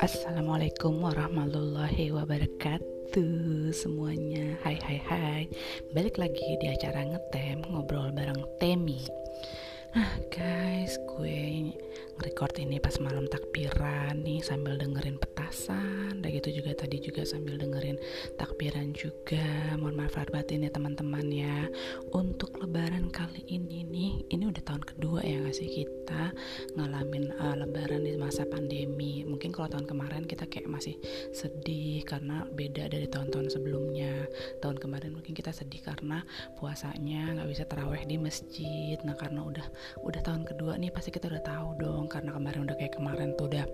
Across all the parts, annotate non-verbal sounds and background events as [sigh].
Assalamualaikum warahmatullahi wabarakatuh semuanya. Hai hai hai. Balik lagi di acara ngetem Ngobrol bareng Temi Nah guys gue record ini pas malam takbiran nih sambil dengerin petasan. Dan gitu juga tadi juga sambil dengerin takbiran juga. Mohon maaf lahir batin ya teman-teman ya. Untuk lebaran kali ini nih ini udah tahun kedua ya nggak sih kita ngalamin uh, lebaran di masa pandemi. Mungkin kalau tahun kemarin kita kayak masih sedih karena beda dari tahun-tahun sebelumnya. Tahun kemarin mungkin kita sedih karena puasanya nggak bisa teraweh di masjid. Nah karena udah udah tahun kedua nih pasti kita udah tahu dong karena kemarin udah kayak kemarin tuh udah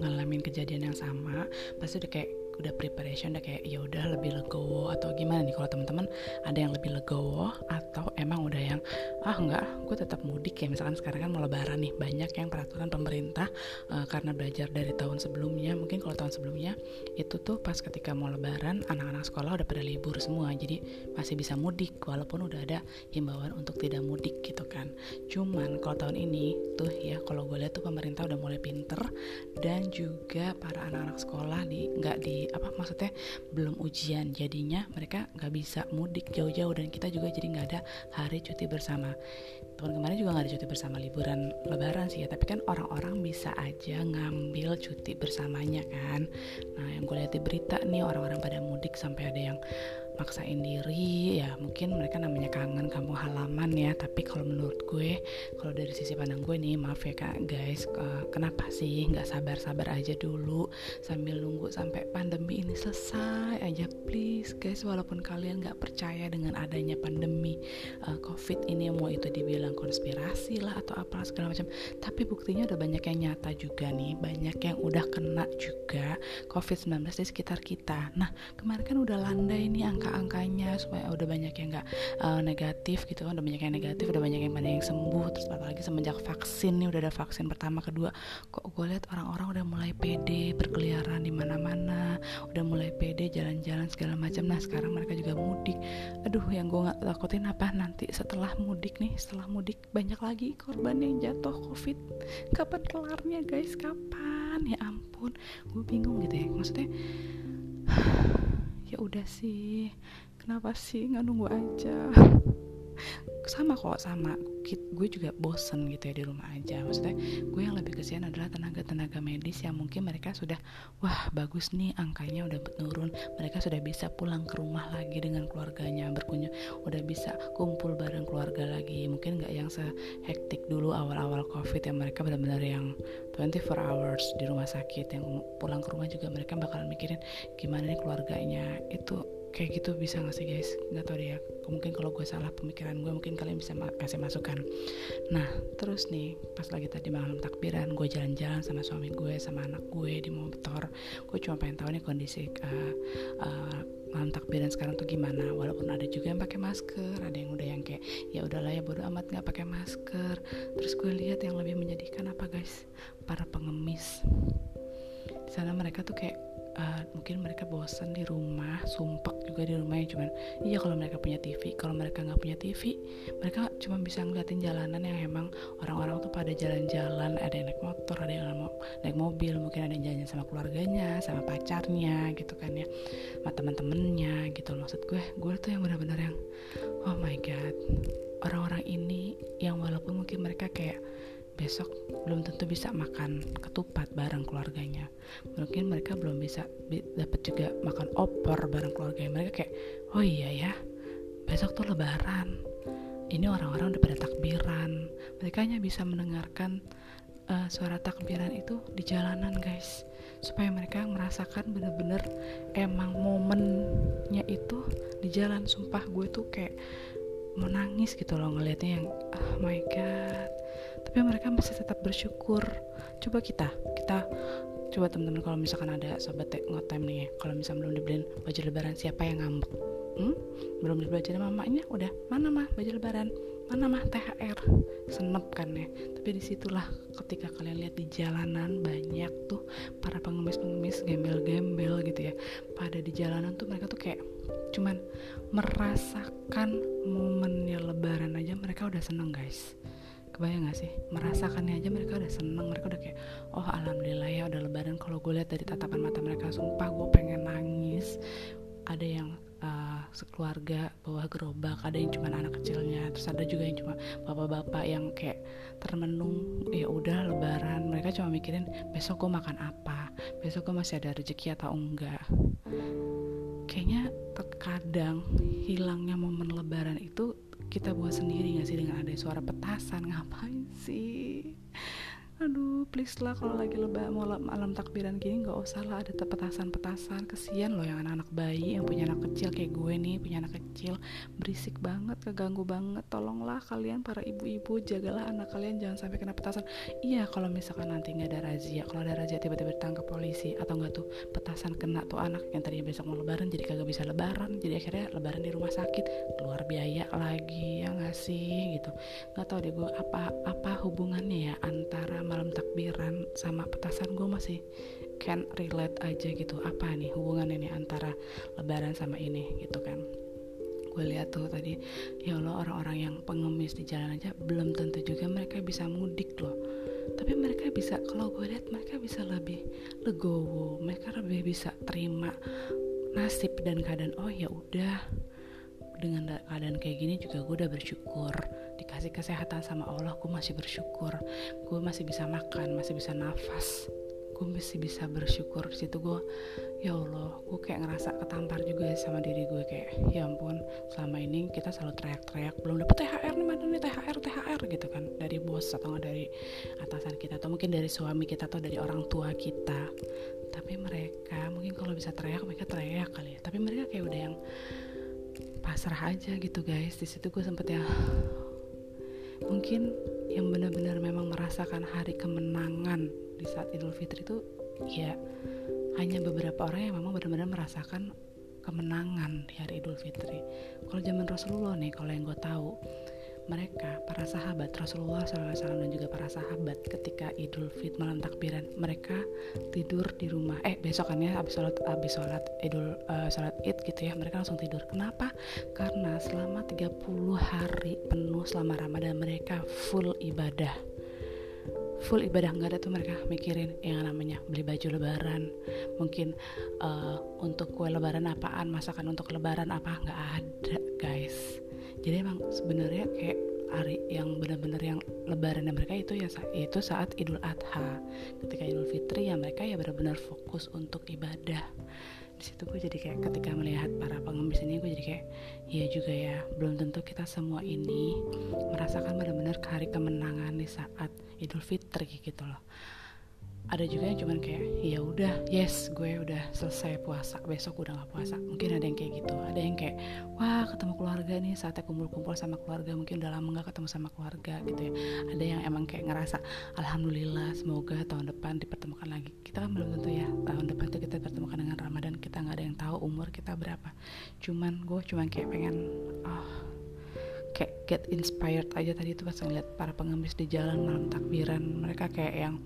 ngalamin kejadian yang sama pasti udah kayak udah preparation udah kayak ya udah lebih legowo atau gimana nih kalau teman-teman ada yang lebih legowo atau emang udah yang ah enggak gue tetap mudik ya. Misalkan sekarang kan mau lebaran nih banyak yang peraturan pemerintah uh, karena belajar dari tahun sebelumnya mungkin kalau tahun sebelumnya itu tuh pas ketika mau lebaran anak-anak sekolah udah pada libur semua jadi masih bisa mudik walaupun udah ada himbauan untuk tidak mudik gitu kan. Cuman kalau tahun ini tuh ya kalau gue lihat tuh pemerintah udah mulai pinter dan juga para anak-anak sekolah di nggak di apa maksudnya belum ujian jadinya mereka nggak bisa mudik jauh-jauh dan kita juga jadi nggak ada hari cuti bersama. Tahun kemarin juga nggak ada cuti bersama liburan lebaran sih ya tapi kan orang-orang bisa aja ngambil cuti bersamanya kan. Nah yang gue lihat di berita nih orang-orang pada mudik sampai ada yang maksain diri ya mungkin mereka namanya kangen kampung halaman ya. Tapi kalau menurut gue kalau dari sisi pandang gue nih maaf ya kak guys uh, kenapa sih nggak sabar-sabar aja dulu sambil nunggu sampai pandemi ini selesai aja? Please guys walaupun kalian nggak percaya dengan adanya pandemi uh, covid ini mau itu dibilang konspirasi lah atau apa segala macam tapi buktinya udah banyak yang nyata juga nih banyak yang udah kena juga covid 19 di sekitar kita. Nah kemarin kan udah landai nih angka angka-angkanya supaya udah banyak yang nggak uh, negatif gitu kan udah banyak yang negatif udah banyak yang banyak yang sembuh terus apalagi semenjak vaksin nih udah ada vaksin pertama kedua kok gue lihat orang-orang udah mulai pede berkeliaran di mana-mana udah mulai pede jalan-jalan segala macam. Nah sekarang mereka juga mudik. Aduh yang gue nggak takutin apa nanti setelah mudik nih setelah mudik banyak lagi korban yang jatuh covid. Kapan kelarnya guys? Kapan? Ya ampun gue bingung gitu ya. Maksudnya ya udah sih. Kenapa sih? Nggak nunggu aja. [laughs] Sama kok sama gue juga bosen gitu ya di rumah aja. Maksudnya gue yang lebih kesian adalah tenaga-tenaga medis yang mungkin mereka sudah wah bagus nih angkanya udah menurun. Mereka sudah bisa pulang ke rumah lagi dengan keluarganya berkunjung udah bisa kumpul bareng keluarga lagi. Mungkin nggak yang sehektik dulu awal-awal covid yang mereka benar-benar yang 24 hours di rumah sakit. Yang pulang ke rumah juga mereka bakalan mikirin gimana nih keluarganya. Itu kayak gitu bisa gak sih guys? Nggak tau deh ya. Mungkin kalau gue salah pemikiran gue mungkin kalian bisa ma kasih masukan. Nah terus nih pas lagi tadi malam takbiran gue jalan-jalan sama suami gue sama anak gue di motor. Gue cuma pengen tahu nih kondisi uh, uh, malam takbiran sekarang tuh gimana. Walaupun ada juga yang pakai masker ada yang udah yang kayak ya udahlah ya bodo amat nggak pakai masker. Terus gue lihat yang lebih menyedihkan apa guys? Para pengemis. Di sana mereka tuh kayak uh, mungkin mereka bosan di rumah sumpah juga di rumah ya cuman iya kalau mereka punya TV kalau mereka nggak punya TV mereka cuma bisa ngeliatin jalanan yang emang orang-orang tuh pada jalan-jalan. Ada yang naik motor ada yang naik mobil mungkin ada yang jalan sama keluarganya sama pacarnya gitu kan ya. Sama teman-temannya gitu maksud gue gue tuh yang benar-benar yang oh my god. Orang-orang ini yang walaupun mungkin mereka kayak besok belum tentu bisa makan ketupat bareng keluarganya. Mungkin mereka belum bisa dapat juga makan opor bareng keluarganya. Mereka kayak oh iya ya besok tuh lebaran. Ini orang-orang udah pada takbiran. Mereka hanya bisa mendengarkan uh, suara takbiran itu di jalanan guys. Supaya mereka merasakan bener-bener emang momennya itu di jalan. Sumpah gue tuh kayak mau nangis gitu loh ngelihatnya yang oh my god tapi mereka masih tetap bersyukur. Coba kita kita coba teman-teman kalau misalkan ada sobat ngotem nih kalau misalnya belum dibeliin baju lebaran siapa yang ngambek? Hmm? belum dibeli baju mamanya udah. Mana mah baju lebaran? Mana mah THR senep kan ya. Tapi di situlah ketika kalian lihat di jalanan banyak tuh para pengemis-pengemis gembel-gembel gitu ya. Pada di jalanan tuh mereka tuh kayak cuman merasakan momennya lebaran aja mereka udah seneng guys kebayang gak sih? Merasakannya aja mereka udah seneng mereka udah kayak oh alhamdulillah ya udah lebaran. Kalau gue lihat dari tatapan mata mereka sumpah gue pengen nangis. Ada yang uh, sekeluarga bawa gerobak ada yang cuma anak kecilnya terus ada juga yang cuma bapak-bapak yang kayak termenung ya udah lebaran. Mereka cuma mikirin besok gue makan apa? Besok gue masih ada rezeki atau enggak? Kayaknya terkadang hilangnya momen lebaran itu kita buat sendiri gak sih dengan ada suara petasan? Ngapain sih aduh please lah kalau lagi lebah mau malam takbiran gini nggak usah lah. Ada petasan-petasan. Kesian loh yang anak-anak bayi yang punya anak kecil kayak gue nih punya anak kecil. Berisik banget keganggu banget. Tolonglah kalian para ibu-ibu jagalah anak kalian. Jangan sampai kena petasan. Iya kalau misalkan nanti nggak ada razia kalau ada razia tiba-tiba ditangkap polisi atau nggak tuh petasan kena tuh anak yang tadinya besok mau lebaran jadi kagak bisa lebaran jadi akhirnya lebaran di rumah sakit. Keluar biaya lagi ya nggak sih? Gitu. Nggak tahu deh gue apa apa hubungannya ya antara malam takbiran sama petasan gue masih can relate aja gitu. Apa nih hubungannya nih antara lebaran sama ini gitu kan? Gue lihat tuh tadi ya Allah orang-orang yang pengemis di jalan aja belum tentu juga mereka bisa mudik loh. Tapi mereka bisa kalau gue lihat mereka bisa lebih legowo mereka lebih bisa terima nasib dan keadaan. Oh ya udah dengan keadaan kayak gini juga gue udah bersyukur dikasih kesehatan sama Allah gue masih bersyukur. Gue masih bisa makan masih bisa nafas. Gue masih bisa bersyukur di situ. Gue ya Allah gue kayak ngerasa ketampar juga sama diri gue kayak ya ampun selama ini kita selalu teriak-teriak belum dapet THR nih mana nih THR THR gitu kan. Dari bos atau nggak dari atasan kita atau mungkin dari suami kita atau dari orang tua kita. Tapi mereka mungkin kalau bisa teriak mereka teriak kali ya. Tapi mereka kayak udah yang pasrah aja gitu guys. Di situ gue sempet ya mungkin yang benar-benar memang merasakan hari kemenangan di saat Idul Fitri itu ya hanya beberapa orang yang memang benar-benar merasakan kemenangan di hari Idul Fitri. Kalau zaman Rasulullah nih, kalau yang gue tahu, mereka para sahabat Rasulullah SAW dan juga para sahabat ketika Idul Fit malam takbiran mereka tidur di rumah. Eh besokannya habis sholat habis sholat Idul uh, sholat Id gitu ya mereka langsung tidur. Kenapa? Karena selama 30 hari penuh selama Ramadan mereka full ibadah. Full ibadah nggak ada tuh mereka mikirin yang namanya beli baju lebaran mungkin uh, untuk kue lebaran apaan masakan untuk lebaran apa nggak ada guys jadi emang sebenarnya kayak hari yang benar-benar yang lebaran mereka itu ya itu saat Idul Adha. Ketika Idul Fitri ya mereka ya benar-benar fokus untuk ibadah. Di situ gue jadi kayak ketika melihat para pengemis ini gue jadi kayak iya juga ya belum tentu kita semua ini merasakan benar-benar hari kemenangan di saat Idul Fitri gitu loh ada juga yang cuman kayak ya udah yes gue udah selesai puasa besok udah nggak puasa. Mungkin ada yang kayak gitu. Ada yang kayak wah ketemu keluarga nih saatnya kumpul-kumpul sama keluarga mungkin udah lama nggak ketemu sama keluarga gitu ya. Ada yang emang kayak ngerasa alhamdulillah semoga tahun depan dipertemukan lagi. Kita kan belum tentu ya tahun depan tuh kita dipertemukan dengan Ramadan kita nggak ada yang tahu umur kita berapa. Cuman gue cuman kayak pengen oh kayak get inspired aja tadi tuh pas ngeliat para pengemis di jalan malam takbiran. Mereka kayak yang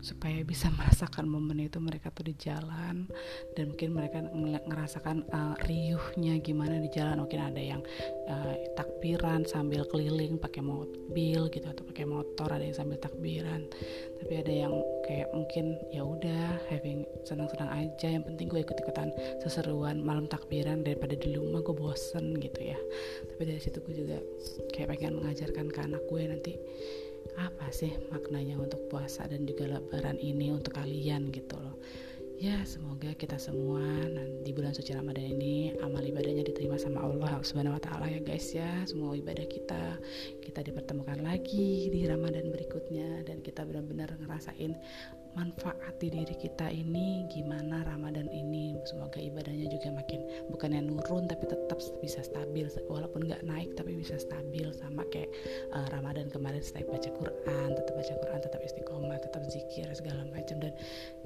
supaya bisa [laughs] merasakan momen itu mereka tuh di jalan. Dan mungkin mereka ngerasakan uh, riuhnya gimana di jalan. Mungkin ada yang uh, takbiran sambil keliling pakai mobil gitu atau pakai motor ada yang sambil takbiran. Tapi ada yang kayak mungkin ya udah having senang-senang aja yang penting gue ikut-ikutan seseruan malam takbiran daripada di rumah gue bosen gitu ya. Tapi dari situ gue juga kayak pengen mengajarkan ke anak gue nanti apa sih maknanya untuk puasa dan juga lebaran ini untuk kalian? gitu loh ya semoga kita semua di bulan suci Ramadan ini amal ibadahnya diterima sama Allah Subhanahu wa taala ya guys ya. Semua ibadah kita kita dipertemukan lagi di Ramadan berikutnya dan kita benar-benar ngerasain manfaat di diri kita ini gimana Ramadan ini? Semoga ibadahnya juga makin bukannya nurun tapi tetap bisa stabil. Walaupun nggak naik tapi bisa stabil. Sama kayak uh, Ramadan kemarin setiap baca Quran tetap baca Quran tetap istiqomah tetap zikir segala macam. Dan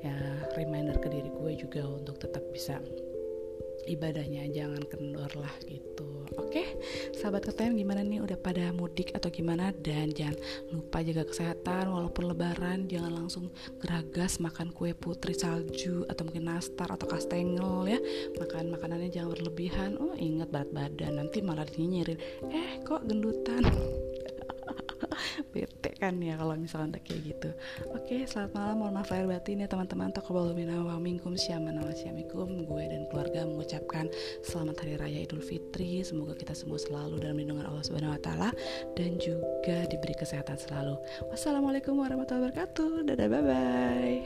ya reminder ke diri gue juga untuk tetap bisa ibadahnya jangan kendor lah gitu. Oke sahabat KTM gimana nih? Udah pada mudik atau gimana? Dan jangan lupa jaga kesehatan walaupun lebaran jangan langsung geragas makan kue putri salju atau mungkin nastar atau kastengel ya. Makan makanannya jangan berlebihan. Oh ingat berat badan nanti malah nyinyirin eh kok gendutan bete kan ya kalau misalnya udah kayak gitu. Oke selamat malam mohon maaf lahir batin ya teman-teman. Taqabbalumina wa minkum syaman wa syamikum gue dan keluarga mengucapkan selamat hari raya idul fitri. Semoga kita semua selalu dalam lindungan Allah subhanahu wa taala dan juga diberi kesehatan selalu. Wassalamualaikum warahmatullahi wabarakatuh. Dadah bye bye